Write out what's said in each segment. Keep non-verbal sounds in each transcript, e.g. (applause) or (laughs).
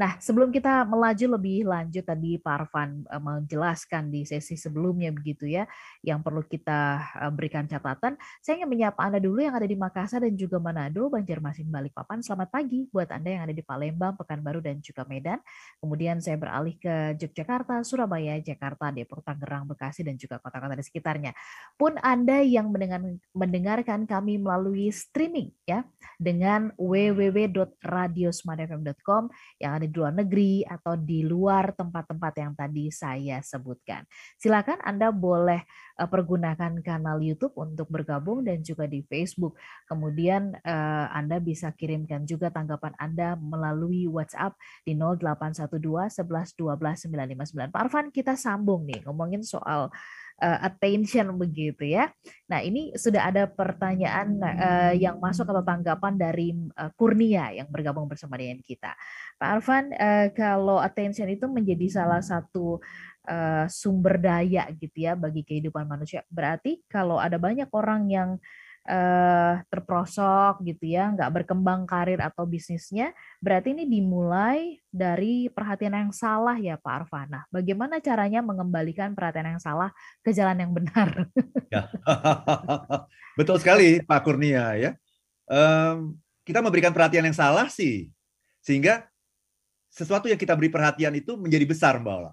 Nah, sebelum kita melaju lebih lanjut tadi Pak Arfan uh, menjelaskan di sesi sebelumnya begitu ya, yang perlu kita uh, berikan catatan. Saya ingin menyapa Anda dulu yang ada di Makassar dan juga Manado, Banjarmasin, Balikpapan. Selamat pagi buat Anda yang ada di Palembang, Pekanbaru dan juga Medan. Kemudian saya beralih ke Yogyakarta, Surabaya, Jakarta, Depok, Tangerang, Bekasi dan juga kota-kota di sekitarnya. Pun Anda yang mendengar, mendengarkan kami melalui streaming ya dengan www.radiosmartfm.com yang ada di luar negeri atau di luar tempat-tempat yang tadi saya sebutkan. Silakan Anda boleh uh, pergunakan kanal YouTube untuk bergabung dan juga di Facebook. Kemudian uh, Anda bisa kirimkan juga tanggapan Anda melalui WhatsApp di 0812 11 12 959. Pak Arfan, kita sambung nih ngomongin soal uh, attention begitu ya. Nah ini sudah ada pertanyaan uh, yang masuk atau tanggapan dari uh, Kurnia yang bergabung bersama dengan kita. Pak Arfan, uh, kalau attention itu menjadi salah satu uh, sumber daya gitu ya bagi kehidupan manusia. Berarti kalau ada banyak orang yang terprosok gitu ya, nggak berkembang karir atau bisnisnya, berarti ini dimulai dari perhatian yang salah ya Pak Arfana. Bagaimana caranya mengembalikan perhatian yang salah ke jalan yang benar? Ya. (laughs) Betul sekali Pak Kurnia ya. Um, kita memberikan perhatian yang salah sih, sehingga sesuatu yang kita beri perhatian itu menjadi besar Mbak Ola.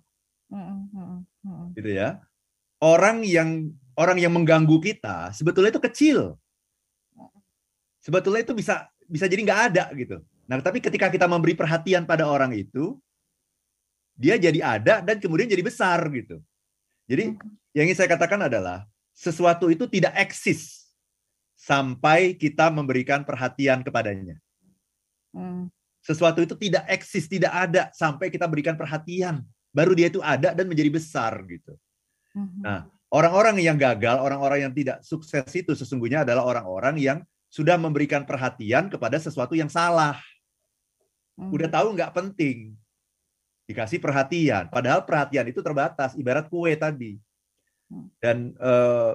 Gitu ya. Orang yang orang yang mengganggu kita sebetulnya itu kecil. Sebetulnya itu bisa bisa jadi nggak ada gitu. Nah, tapi ketika kita memberi perhatian pada orang itu, dia jadi ada dan kemudian jadi besar gitu. Jadi yang ingin saya katakan adalah sesuatu itu tidak eksis sampai kita memberikan perhatian kepadanya. Hmm. Sesuatu itu tidak eksis, tidak ada sampai kita berikan perhatian. Baru dia itu ada dan menjadi besar gitu. Hmm. Nah, Orang-orang yang gagal, orang-orang yang tidak sukses itu sesungguhnya adalah orang-orang yang sudah memberikan perhatian kepada sesuatu yang salah. Hmm. Udah tahu nggak penting, dikasih perhatian. Padahal perhatian itu terbatas, ibarat kue tadi. Hmm. Dan eh,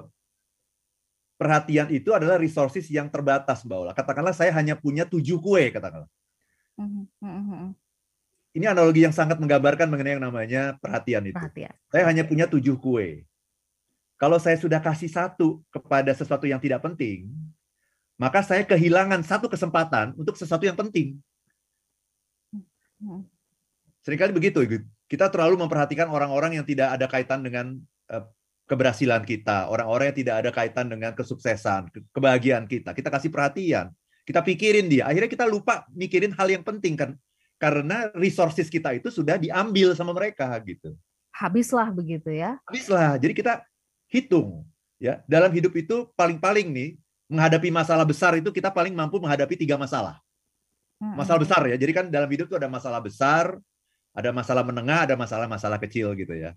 perhatian itu adalah resources yang terbatas, Mbak Ola. Katakanlah saya hanya punya tujuh kue, katakanlah. Hmm, Ini analogi yang sangat menggambarkan mengenai yang namanya perhatian itu. Perhatian. Saya hanya punya tujuh kue. Kalau saya sudah kasih satu kepada sesuatu yang tidak penting, maka saya kehilangan satu kesempatan untuk sesuatu yang penting. Seringkali begitu, kita terlalu memperhatikan orang-orang yang tidak ada kaitan dengan eh, keberhasilan kita, orang-orang yang tidak ada kaitan dengan kesuksesan, kebahagiaan kita. Kita kasih perhatian, kita pikirin dia. Akhirnya kita lupa mikirin hal yang penting kan, karena resources kita itu sudah diambil sama mereka gitu. Habislah begitu ya. Habislah. Jadi kita hitung ya dalam hidup itu paling-paling nih menghadapi masalah besar itu kita paling mampu menghadapi tiga masalah. Masalah besar ya. Jadi kan dalam hidup itu ada masalah besar ada masalah menengah ada masalah-masalah kecil gitu ya.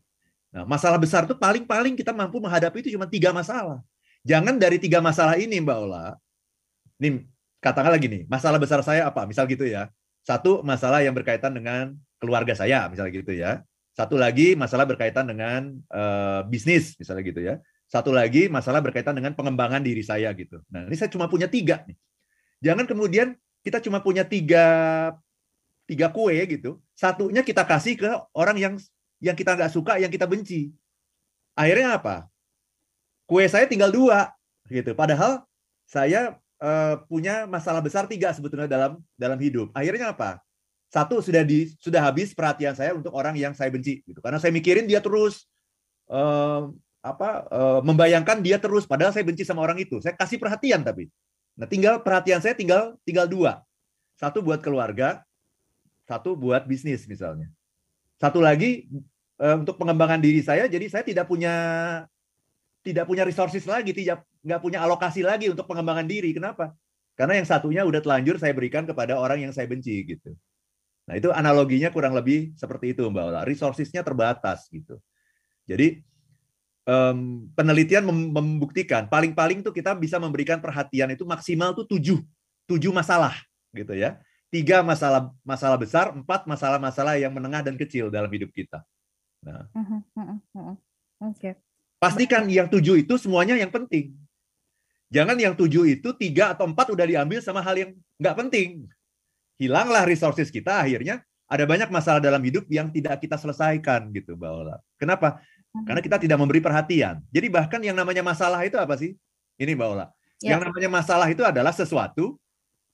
Nah masalah besar itu paling-paling kita mampu menghadapi itu cuma tiga masalah. Jangan dari tiga masalah ini mbak Ola. Nih katakan lagi nih masalah besar saya apa? Misal gitu ya. Satu masalah yang berkaitan dengan keluarga saya misal gitu ya. Satu lagi masalah berkaitan dengan uh, bisnis, misalnya gitu ya. Satu lagi masalah berkaitan dengan pengembangan diri saya gitu. Nah, ini saya cuma punya tiga nih. Jangan kemudian kita cuma punya tiga tiga kue gitu. Satunya kita kasih ke orang yang yang kita nggak suka, yang kita benci. Akhirnya apa? Kue saya tinggal dua gitu. Padahal saya uh, punya masalah besar tiga sebetulnya dalam dalam hidup. Akhirnya apa? satu sudah di sudah habis perhatian saya untuk orang yang saya benci gitu karena saya mikirin dia terus uh, apa uh, membayangkan dia terus padahal saya benci sama orang itu. Saya kasih perhatian tapi. Nah tinggal perhatian saya tinggal tinggal dua. Satu buat keluarga satu buat bisnis misalnya. Satu lagi uh, untuk pengembangan diri saya jadi saya tidak punya tidak punya resources lagi tidak nggak punya alokasi lagi untuk pengembangan diri. Kenapa? Karena yang satunya udah telanjur saya berikan kepada orang yang saya benci gitu. Nah, itu analoginya kurang lebih seperti itu, Mbak Ola. Resources-nya terbatas gitu. Jadi um, penelitian membuktikan paling-paling tuh kita bisa memberikan perhatian itu maksimal tuh tujuh, tujuh masalah gitu ya. Tiga masalah masalah besar, empat masalah-masalah yang menengah dan kecil dalam hidup kita. Nah, mhm, mhm, mhm. Oke. Okay. Pastikan yang tujuh itu semuanya yang penting. Jangan yang tujuh itu tiga atau empat udah diambil sama hal yang nggak penting hilanglah resources kita akhirnya ada banyak masalah dalam hidup yang tidak kita selesaikan gitu, Mbak Ola. Kenapa? Karena kita tidak memberi perhatian. Jadi bahkan yang namanya masalah itu apa sih? Ini Mbak Ola. Ya. Yang namanya masalah itu adalah sesuatu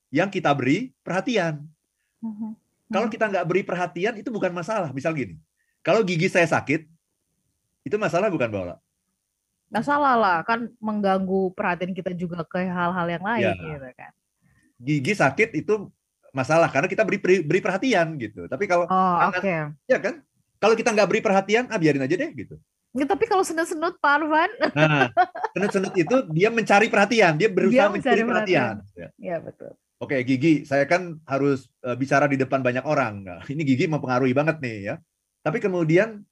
yang kita beri perhatian. Uh-huh. Kalau kita nggak beri perhatian itu bukan masalah. Misal gini, kalau gigi saya sakit, itu masalah bukan Mbak Ola? Masalah lah, kan mengganggu perhatian kita juga ke hal-hal yang lain ya. gitu kan. Gigi sakit itu masalah karena kita beri beri perhatian gitu. Tapi kalau oh, okay. ya kan, kalau kita nggak beri perhatian, ah biarin aja deh gitu. Ya, tapi kalau senut-senut Pak Arvan. Nah, senut-senut itu dia mencari perhatian, dia berusaha dia mencari perhatian. perhatian. Ya. ya betul. Oke, Gigi, saya kan harus uh, bicara di depan banyak orang. Nah, ini Gigi mempengaruhi banget nih ya. Tapi kemudian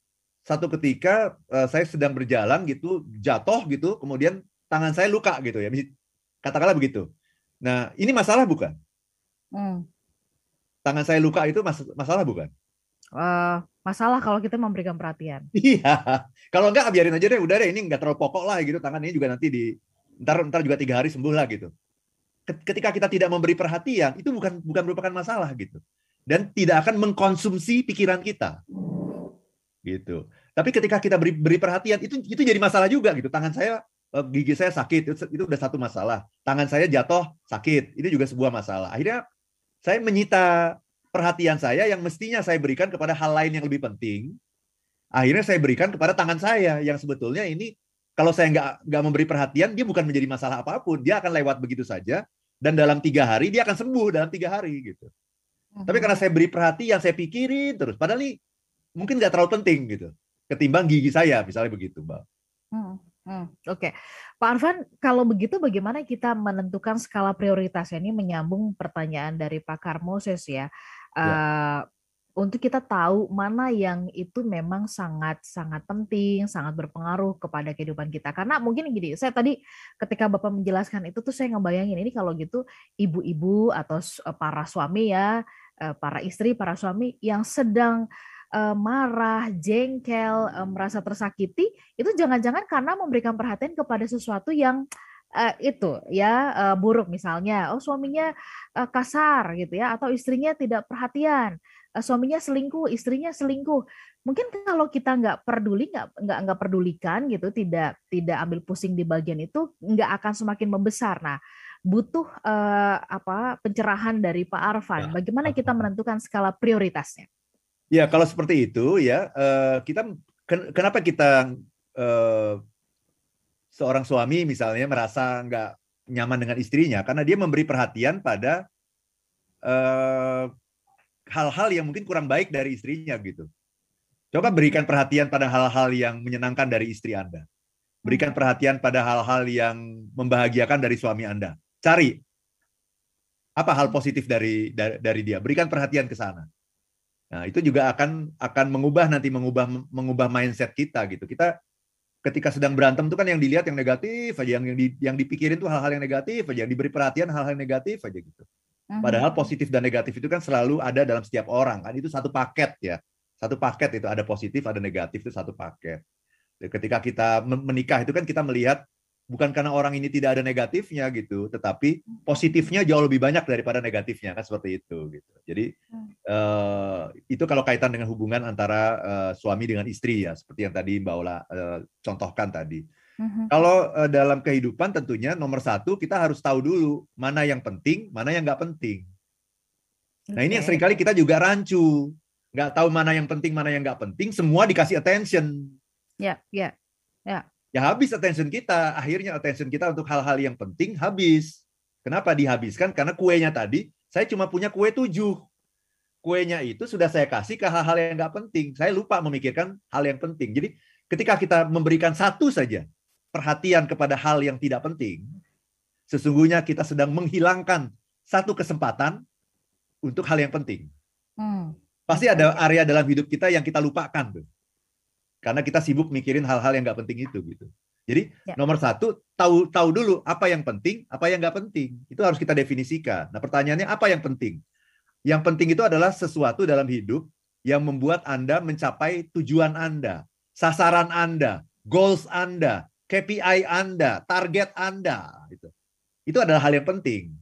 satu ketika uh, saya sedang berjalan gitu, jatuh gitu, kemudian tangan saya luka gitu ya. Katakanlah begitu. Nah, ini masalah bukan? Hmm. Tangan saya luka itu mas masalah bukan? Uh, masalah kalau kita memberikan perhatian. (laughs) Iya. Kalau enggak biarin aja deh, udah deh ini enggak terlalu pokok lah gitu. Tangan ini juga nanti di ntar ntar juga tiga hari sembuh lah gitu. Ketika kita tidak memberi perhatian, itu bukan bukan merupakan masalah gitu. Dan tidak akan mengkonsumsi pikiran kita. Gitu. Tapi ketika kita beri, beri perhatian, itu itu jadi masalah juga gitu. Tangan saya eh, gigi saya sakit itu, itu udah satu masalah. Tangan saya jatuh sakit, itu juga sebuah masalah. Akhirnya saya menyita perhatian saya yang mestinya saya berikan kepada hal lain yang lebih penting, akhirnya saya berikan kepada tangan saya yang sebetulnya ini kalau saya nggak nggak memberi perhatian dia bukan menjadi masalah apa pun, dia akan lewat begitu saja dan dalam tiga hari dia akan sembuh dalam tiga hari gitu. Hmm. Tapi karena saya beri perhatian, saya pikirin terus, padahal ini mungkin nggak terlalu penting gitu, ketimbang gigi saya misalnya begitu, mbak. Hmm. Hmm, Oke, okay. Pak Arvan, kalau begitu bagaimana kita menentukan skala prioritas? Ini menyambung pertanyaan dari Pak Karmoses ya. Uh, untuk kita tahu mana yang itu memang sangat sangat penting, sangat berpengaruh kepada kehidupan kita. Karena mungkin gini, saya tadi ketika Bapak menjelaskan itu tuh saya ngebayangin ini kalau gitu ibu-ibu atau para suami ya, para istri, para suami yang sedang marah, jengkel, merasa tersakiti, itu jangan-jangan karena memberikan perhatian kepada sesuatu yang uh, itu ya uh, buruk misalnya oh suaminya uh, kasar gitu ya atau istrinya tidak perhatian uh, suaminya selingkuh istrinya selingkuh. Mungkin kalau kita nggak peduli nggak nggak nggak pedulikan gitu tidak tidak ambil pusing di bagian itu nggak akan semakin membesar. Nah butuh uh, apa pencerahan dari Pak Arfan ya. bagaimana kita menentukan skala prioritasnya? Ya kalau seperti itu ya uh, kita kenapa kita uh, seorang suami misalnya merasa nggak nyaman dengan istrinya karena dia memberi perhatian pada eh, hal-hal yang mungkin kurang baik dari istrinya gitu. Coba berikan perhatian pada hal-hal yang menyenangkan dari istri Anda. Berikan perhatian pada hal-hal yang membahagiakan dari suami Anda. Cari apa hal positif dari dari, dari dia. Berikan perhatian ke sana. Nah, itu juga akan akan mengubah nanti mengubah mengubah mindset kita gitu. Kita ketika sedang berantem itu kan yang dilihat yang negatif aja, yang yang, di, yang dipikirin tuh hal-hal yang negatif aja, yang diberi perhatian hal-hal negatif aja gitu. Mhm. Padahal positif dan negatif itu kan selalu ada dalam setiap orang kan itu satu paket ya. Satu paket itu ada positif ada negatif itu satu paket. Ketika kita menikah itu kan kita melihat bukan karena orang ini tidak ada negatifnya gitu, tetapi positifnya jauh lebih banyak daripada negatifnya kan seperti itu gitu. Jadi uh, itu kalau kaitan dengan hubungan antara uh, suami dengan istri ya, seperti yang tadi Mbak Ola uh, contohkan tadi. Uh-huh. Kalau uh, dalam kehidupan tentunya nomor satu kita harus tahu dulu mana yang penting, mana yang nggak penting. Okay. Nah ini yang sering kali kita juga rancu, nggak tahu mana yang penting, mana yang nggak penting, semua dikasih attention. Ya, yeah, ya, yeah, ya. Yeah ya habis attention kita. Akhirnya attention kita untuk hal-hal yang penting habis. Kenapa dihabiskan? Karena kuenya tadi, saya cuma punya kue tujuh. Kuenya itu sudah saya kasih ke hal-hal yang nggak penting. Saya lupa memikirkan hal yang penting. Jadi ketika kita memberikan satu saja perhatian kepada hal yang tidak penting, sesungguhnya kita sedang menghilangkan satu kesempatan untuk hal yang penting. Hmm. Pasti ada area dalam hidup kita yang kita lupakan tuh karena kita sibuk mikirin hal-hal yang nggak penting itu gitu. Jadi ya. nomor satu tahu tahu dulu apa yang penting, apa yang nggak penting. Itu harus kita definisikan. Nah pertanyaannya apa yang penting? Yang penting itu adalah sesuatu dalam hidup yang membuat Anda mencapai tujuan Anda, sasaran Anda, goals Anda, KPI Anda, target Anda. Itu, itu adalah hal yang penting.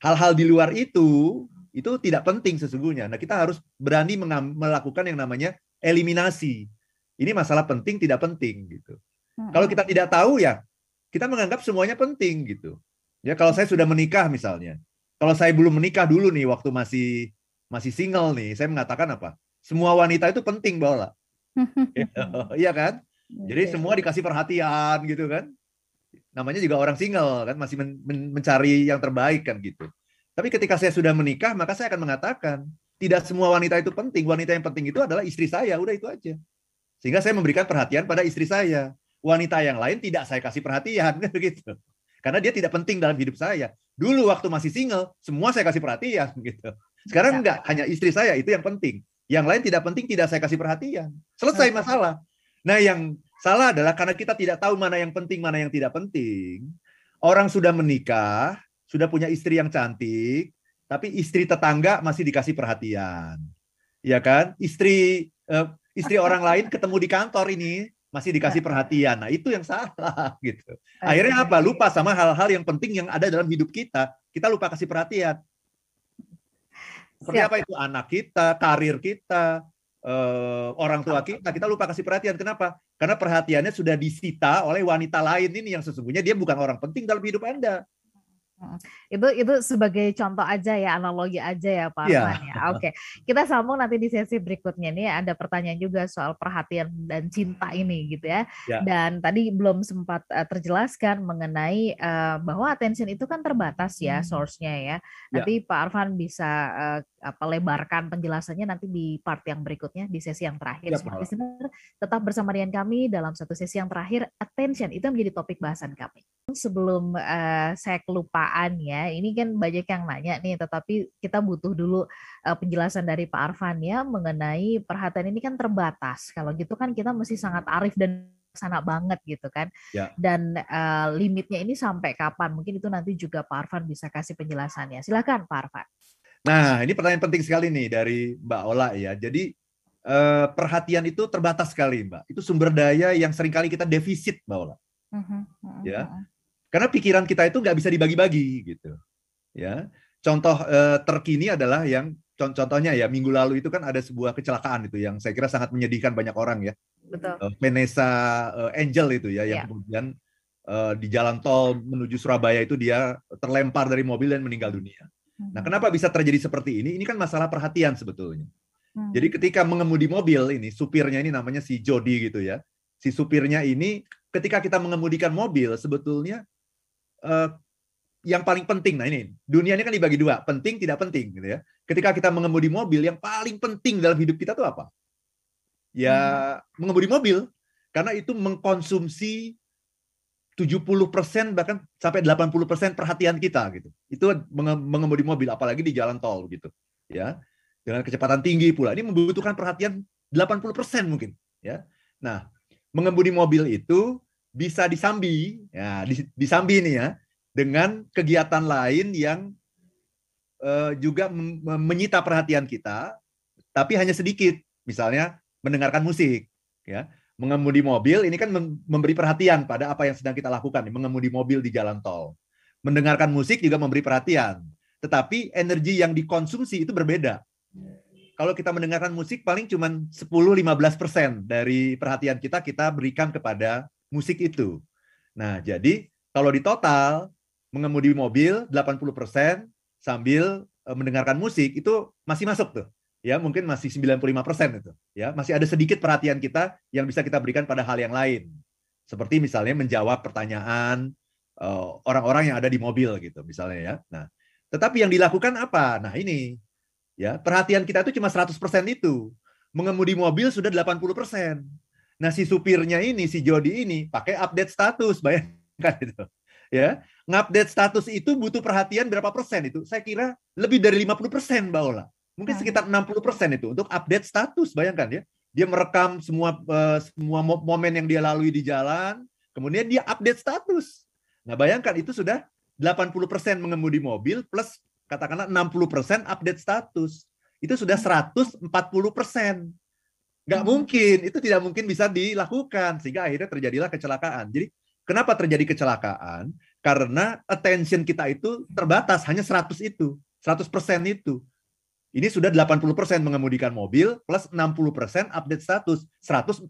Hal-hal di luar itu itu tidak penting sesungguhnya. Nah, kita harus berani melakukan yang namanya eliminasi. Ini masalah penting tidak penting gitu. Hmm. Kalau kita tidak tahu ya kita menganggap semuanya penting gitu. Ya kalau saya sudah menikah misalnya. Kalau saya belum menikah dulu nih waktu masih masih single nih, saya mengatakan apa? Semua wanita itu penting, Bola. (laughs) (laughs) Iya kan? Jadi semua dikasih perhatian gitu kan. Namanya juga orang single kan, masih men men mencari yang terbaik kan gitu. Tapi ketika saya sudah menikah, maka saya akan mengatakan, tidak semua wanita itu penting. Wanita yang penting itu adalah istri saya, udah itu aja. Sehingga saya memberikan perhatian pada istri saya. Wanita yang lain tidak saya kasih perhatian (laughs) gitu. Karena dia tidak penting dalam hidup saya. Dulu waktu masih single, semua saya kasih perhatian (laughs) gitu. Sekarang enggak, hanya istri saya itu yang penting. Yang lain tidak penting, tidak saya kasih perhatian. Selesai masalah. Nah, yang salah adalah karena kita tidak tahu mana yang penting, mana yang tidak penting. Orang sudah menikah, sudah punya istri yang cantik, tapi istri tetangga masih dikasih perhatian. Ya kan? Istri uh, istri orang lain ketemu di kantor ini masih dikasih perhatian. Nah, itu yang salah (laughs) gitu. Akhirnya apa? Lupa sama hal-hal yang penting yang ada dalam hidup kita. Kita lupa kasih perhatian. Seperti Siap. apa itu anak kita, karir kita, uh, orang tua kita, kita lupa kasih perhatian. Kenapa? Karena perhatiannya sudah disita oleh wanita lain ini yang sesungguhnya dia bukan orang penting dalam hidup Anda. Itu itu sebagai contoh aja ya, analogi aja ya Pak yeah. Arman ya. Oke, kita sambung nanti di sesi berikutnya nih ada pertanyaan juga soal perhatian dan cinta ini gitu ya. Yeah. Dan tadi belum sempat uh, terjelaskan mengenai uh, bahwa attention itu kan terbatas ya hmm. source-nya ya. ya. Nanti yeah. Pak Arfan bisa uh, apa lebarkan penjelasannya nanti di part yang berikutnya di sesi yang terakhir. Ya, Smart Listener tetap bersama dengan kami dalam satu sesi yang terakhir attention itu menjadi topik bahasan kami. Sebelum uh, saya kelupaan ya, ini kan banyak yang nanya nih, tetapi kita butuh dulu uh, penjelasan dari Pak Arfan ya mengenai perhatian ini kan terbatas. Kalau gitu kan kita mesti sangat arif dan sana banget gitu kan. Ya. Dan uh, limitnya ini sampai kapan? Mungkin itu nanti juga Pak Arfan bisa kasih penjelasannya. Silakan Pak Arfan. Nah, ini pertanyaan penting sekali nih dari Mbak Ola ya. Jadi eh, perhatian itu terbatas sekali, Mbak. Itu sumber daya yang sering kali kita defisit, Mbak Ola. Uh-huh, uh-huh. Ya, karena pikiran kita itu nggak bisa dibagi-bagi gitu. Ya, contoh eh, terkini adalah yang contohnya ya minggu lalu itu kan ada sebuah kecelakaan itu yang saya kira sangat menyedihkan banyak orang ya. Betul. Uh, Vanessa uh, Angel itu ya yang yeah. kemudian uh, di jalan tol menuju Surabaya itu dia terlempar dari mobil dan meninggal dunia. Nah, kenapa bisa terjadi seperti ini? Ini kan masalah perhatian sebetulnya. Hmm. Jadi ketika mengemudi mobil ini, supirnya ini namanya si Jody gitu ya. Si supirnya ini ketika kita mengemudikan mobil sebetulnya uh, yang paling penting. Nah ini dunia ini kan dibagi dua, penting tidak penting gitu ya. Ketika kita mengemudi mobil, yang paling penting dalam hidup kita tuh apa? Ya hmm. mengemudi mobil karena itu mengkonsumsi 70% bahkan sampai 80% perhatian kita gitu. Itu mengemudi mobil apalagi di jalan tol gitu. Ya. Dengan kecepatan tinggi pula. Ini membutuhkan perhatian 80% mungkin, ya. Nah, mengemudi mobil itu bisa disambi, ya, disambi nih ya, dengan kegiatan lain yang uh, juga menyita perhatian kita, tapi hanya sedikit. Misalnya mendengarkan musik, ya mengemudi mobil ini kan memberi perhatian pada apa yang sedang kita lakukan, mengemudi mobil di jalan tol. Mendengarkan musik juga memberi perhatian, tetapi energi yang dikonsumsi itu berbeda. Kalau kita mendengarkan musik paling cuma 10-15% dari perhatian kita kita berikan kepada musik itu. Nah, jadi kalau di total mengemudi mobil 80% sambil eh, mendengarkan musik itu masih masuk tuh ya mungkin masih 95% itu. Ya masih ada sedikit perhatian kita yang bisa kita berikan pada hal yang lain. Seperti misalnya menjawab pertanyaan eh, orang-orang uh, yang ada di mobil gitu misalnya ya. Nah tetapi yang dilakukan apa? Nah ini. Ya perhatian kita itu cuma 100% itu. Mengemudi mobil sudah 80% nah si supirnya ini si Jody ini pakai update status (laughs) bayangkan itu. Ya ngupdate status itu butuh perhatian berapa persen itu? Saya kira lebih dari 50% persen Mbak Ola Mungkin nah. sekitar 60% itu untuk update status, bayangkan ya. Dia merekam semua uh, semua momen yang dia lalui di jalan, kemudian dia update status. Nah, bayangkan itu sudah 80% mengemudi mobil plus katakanlah 60% update status. Itu sudah 140%. Nggak hmm. mungkin, itu tidak mungkin bisa dilakukan sehingga akhirnya terjadilah kecelakaan. Jadi kenapa terjadi kecelakaan? Karena attention kita itu terbatas hanya 100 itu, 100% itu. Ini sudah 80% mengemudikan mobil plus 60% update status 140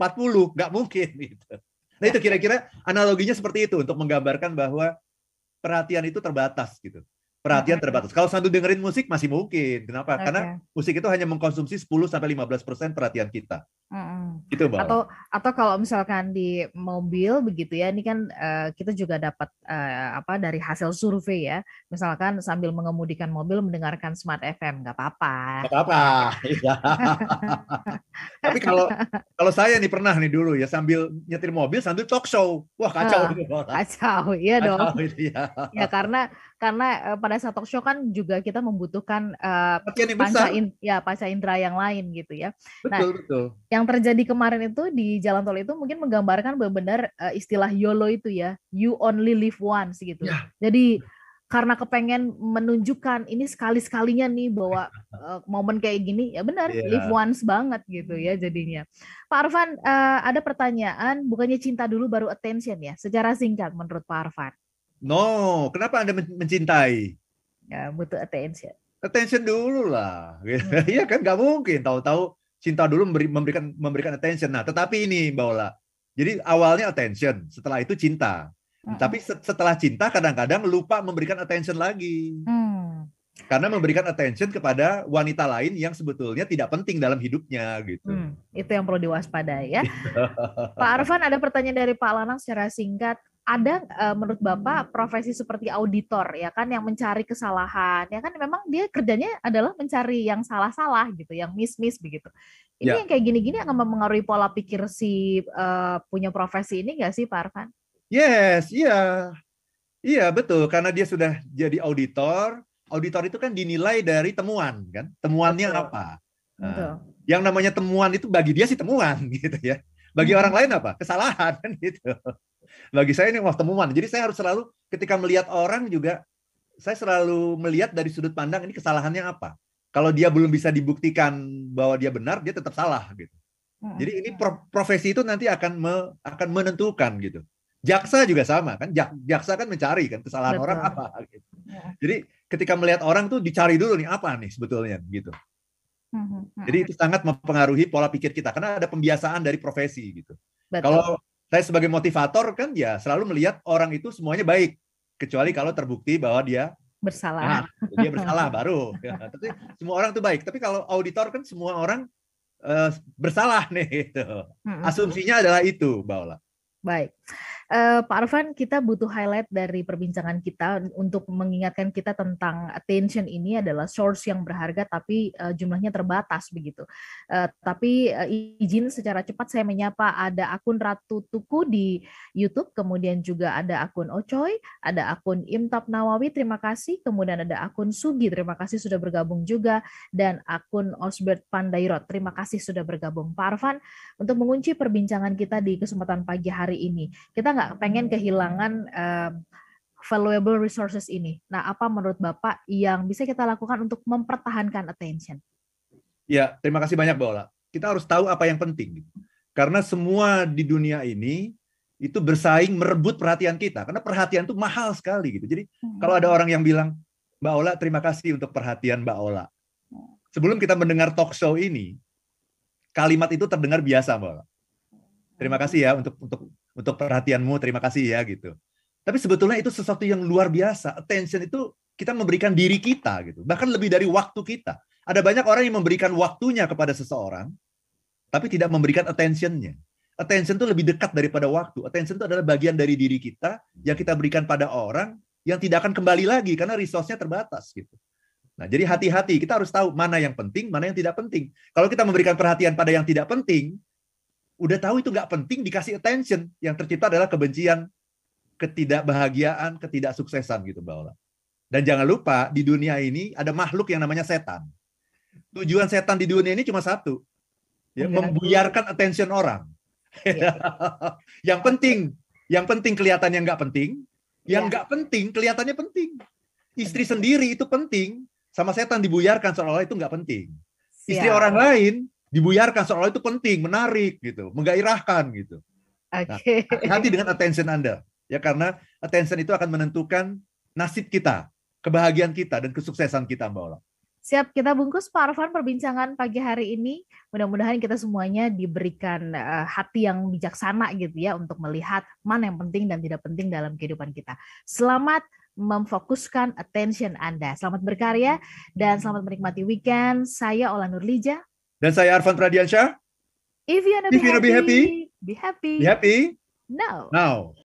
nggak mungkin gitu. Nah itu kira-kira analoginya seperti itu untuk menggambarkan bahwa perhatian itu terbatas gitu perhatian terbatas. Kalau sambil dengerin musik masih mungkin. Kenapa? Okay. Karena musik itu hanya mengkonsumsi 10 sampai 15% perhatian kita. Mm-hmm. Itu Bang. Atau atau kalau misalkan di mobil begitu ya, ini kan uh, kita juga dapat uh, apa dari hasil survei ya. Misalkan sambil mengemudikan mobil mendengarkan Smart FM, nggak apa-apa. Nggak apa-apa. (laughs) Iya. Tapi kalau kalau saya nih pernah nih dulu ya sambil nyetir mobil sambil talk show. Wah, kacau uh, Kacau, iya dong. Kacau, (laughs) iya. ya karena karena uh, pada saat talk show kan juga kita membutuhkan uh, panca in, ya panca indera yang lain gitu ya. Betul, nah, betul. Yang terjadi kemarin itu di jalan tol itu mungkin menggambarkan benar-benar uh, istilah YOLO itu ya, you only live once gitu. Ya. Jadi karena kepengen menunjukkan ini sekali-sekalinya nih bahwa uh, (laughs) momen kayak gini ya benar yeah. live once banget gitu ya jadinya. Pak Arfan uh, ada pertanyaan bukannya cinta dulu baru attention ya secara singkat menurut Pak Arfan. No, kenapa Anda mencintai? Ya, butuh attention. Attention dulu lah. Hmm. (laughs) Iya kan nggak mungkin tahu-tahu cinta dulu memberi, memberikan memberikan attention. Nah, tetapi ini Mbak Ola. Jadi awalnya attention, setelah itu cinta. Hmm. Tapi setelah cinta kadang-kadang lupa memberikan attention lagi. Hmm. Karena memberikan attention kepada wanita lain yang sebetulnya tidak penting dalam hidupnya gitu. Hmm, itu yang perlu diwaspadai ya. (laughs) Pak Arfan ada pertanyaan dari Pak Lanang secara singkat ada uh, menurut Bapak profesi seperti auditor ya kan yang mencari kesalahan ya kan memang dia kerjanya adalah mencari yang salah-salah gitu, yang miss-miss begitu. Ini ya. yang kayak gini-gini akan mempengaruhi pola pikir si uh, punya profesi ini nggak sih Pak Arfan? Yes, iya. Iya, betul. Karena dia sudah jadi auditor, auditor itu kan dinilai dari temuan kan. Temuannya betul. apa? Nah, yang namanya temuan itu bagi dia sih temuan (laughs) gitu ya. Bagi hmm. orang lain apa? Kesalahan (laughs) kan gitu bagi saya ini wah temuan. Jadi saya harus selalu ketika melihat orang juga saya selalu melihat dari sudut pandang ini kesalahannya apa. Kalau dia belum bisa dibuktikan bahwa dia benar, dia tetap salah gitu. Jadi ini profesi itu nanti akan me, akan menentukan gitu. Jaksa juga sama kan, jaksa kan mencari kan kesalahan Betul. orang apa gitu. Ya. Jadi ketika melihat orang tuh dicari dulu nih apa nih sebetulnya gitu. Jadi itu sangat mempengaruhi pola pikir kita karena ada pembiasaan dari profesi gitu. Betul. Kalau saya sebagai motivator kan ya selalu melihat orang itu semuanya baik kecuali kalau terbukti bahwa dia bersalah. Nah, dia (laughs) bersalah baru. Ya, tapi semua orang tuh baik. Tapi kalau auditor kan semua orang uh, bersalah nih. Gitu. Asumsinya adalah itu, Mbak Ola. Baik. Uh, Pak Arfan, kita butuh highlight dari perbincangan kita untuk mengingatkan kita tentang attention ini adalah source yang berharga tapi uh, jumlahnya terbatas begitu. Uh, tapi uh, izin secara cepat saya menyapa ada akun Ratu Tuku di YouTube, kemudian juga ada akun Ocoy, ada akun Imtap Nawawi, terima kasih, kemudian ada akun Sugi, terima kasih sudah bergabung juga, dan akun Osbert Pandairot, terima kasih sudah bergabung. Pak Arfan, untuk mengunci perbincangan kita di kesempatan pagi hari ini, kita pengen kehilangan um, valuable resources ini. Nah, apa menurut Bapak yang bisa kita lakukan untuk mempertahankan attention? Ya, terima kasih banyak, Mbak Ola. Kita harus tahu apa yang penting. Karena semua di dunia ini itu bersaing merebut perhatian kita. Karena perhatian itu mahal sekali gitu. Jadi hmm. kalau ada orang yang bilang, Mbak Ola, terima kasih untuk perhatian Mbak Ola. Sebelum kita mendengar talk show ini, kalimat itu terdengar biasa, Mbak Ola. Terima kasih ya untuk untuk untuk perhatianmu, terima kasih ya gitu. Tapi sebetulnya itu sesuatu yang luar biasa. Attention itu kita memberikan diri kita gitu. Bahkan lebih dari waktu kita. Ada banyak orang yang memberikan waktunya kepada seseorang, tapi tidak memberikan attentionnya. Attention itu lebih dekat daripada waktu. Attention itu adalah bagian dari diri kita yang kita berikan pada orang yang tidak akan kembali lagi karena resource-nya terbatas gitu. Nah, jadi hati-hati, kita harus tahu mana yang penting, mana yang tidak penting. Kalau kita memberikan perhatian pada yang tidak penting, udah tahu itu nggak penting dikasih attention. Yang tercipta adalah kebencian ketidakbahagiaan ketidaksuksesan gitu Mbak Ola. Dan jangan lupa di dunia ini ada makhluk yang namanya setan. Tujuan setan di dunia ini cuma satu. Ya membuyarkan attention orang. Ya. (laughs) yang penting yang penting kelihatan yang nggak penting. Yang iya. nggak ya. penting kelihatannya penting. Istri sendiri itu penting sama setan dibuyarkan seolah-olah itu nggak penting. Istri orang lain dibuyarkan seolah itu penting, menarik gitu, menggairahkan gitu. Okay. Nah, dengan attention Anda ya karena attention itu akan menentukan nasib kita, kebahagiaan kita dan kesuksesan kita Mbak Ola. Siap kita bungkus Pak Arfan perbincangan pagi hari ini. Mudah-mudahan kita semuanya diberikan uh, hati yang bijaksana gitu ya untuk melihat mana yang penting dan tidak penting dalam kehidupan kita. Selamat memfokuskan attention Anda. Selamat berkarya dan selamat menikmati weekend. Saya Ola Nurlija. Dan saya Arfan Pradiansyah. If you wanna, If be, you wanna happy, be happy, be happy. Be happy now. now.